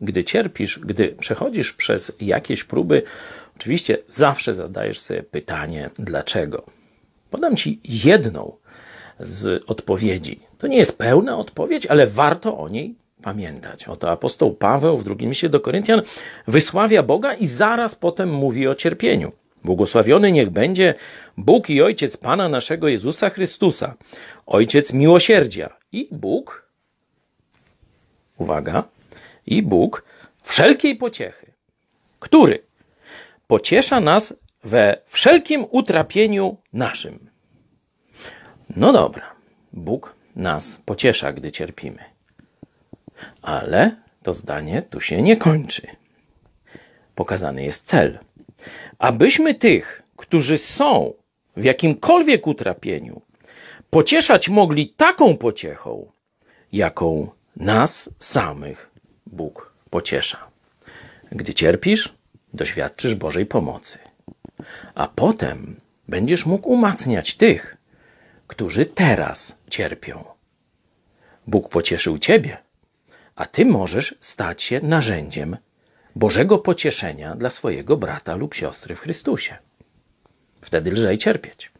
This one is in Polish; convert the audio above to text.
gdy cierpisz, gdy przechodzisz przez jakieś próby, oczywiście zawsze zadajesz sobie pytanie, dlaczego. Podam ci jedną z odpowiedzi. To nie jest pełna odpowiedź, ale warto o niej pamiętać. Oto apostoł Paweł w drugim liście do Koryntian wysławia Boga i zaraz potem mówi o cierpieniu. Błogosławiony niech będzie Bóg i Ojciec Pana naszego Jezusa Chrystusa, Ojciec miłosierdzia i Bóg, uwaga, i Bóg wszelkiej pociechy, który pociesza nas we wszelkim utrapieniu naszym. No dobra, Bóg nas pociesza, gdy cierpimy. Ale to zdanie tu się nie kończy. Pokazany jest cel. Abyśmy tych, którzy są w jakimkolwiek utrapieniu, pocieszać mogli taką pociechą, jaką nas samych Bóg pociesza. Gdy cierpisz, doświadczysz Bożej pomocy, a potem będziesz mógł umacniać tych, którzy teraz cierpią. Bóg pocieszył ciebie, a ty możesz stać się narzędziem Bożego pocieszenia dla swojego brata lub siostry w Chrystusie. Wtedy lżej cierpieć.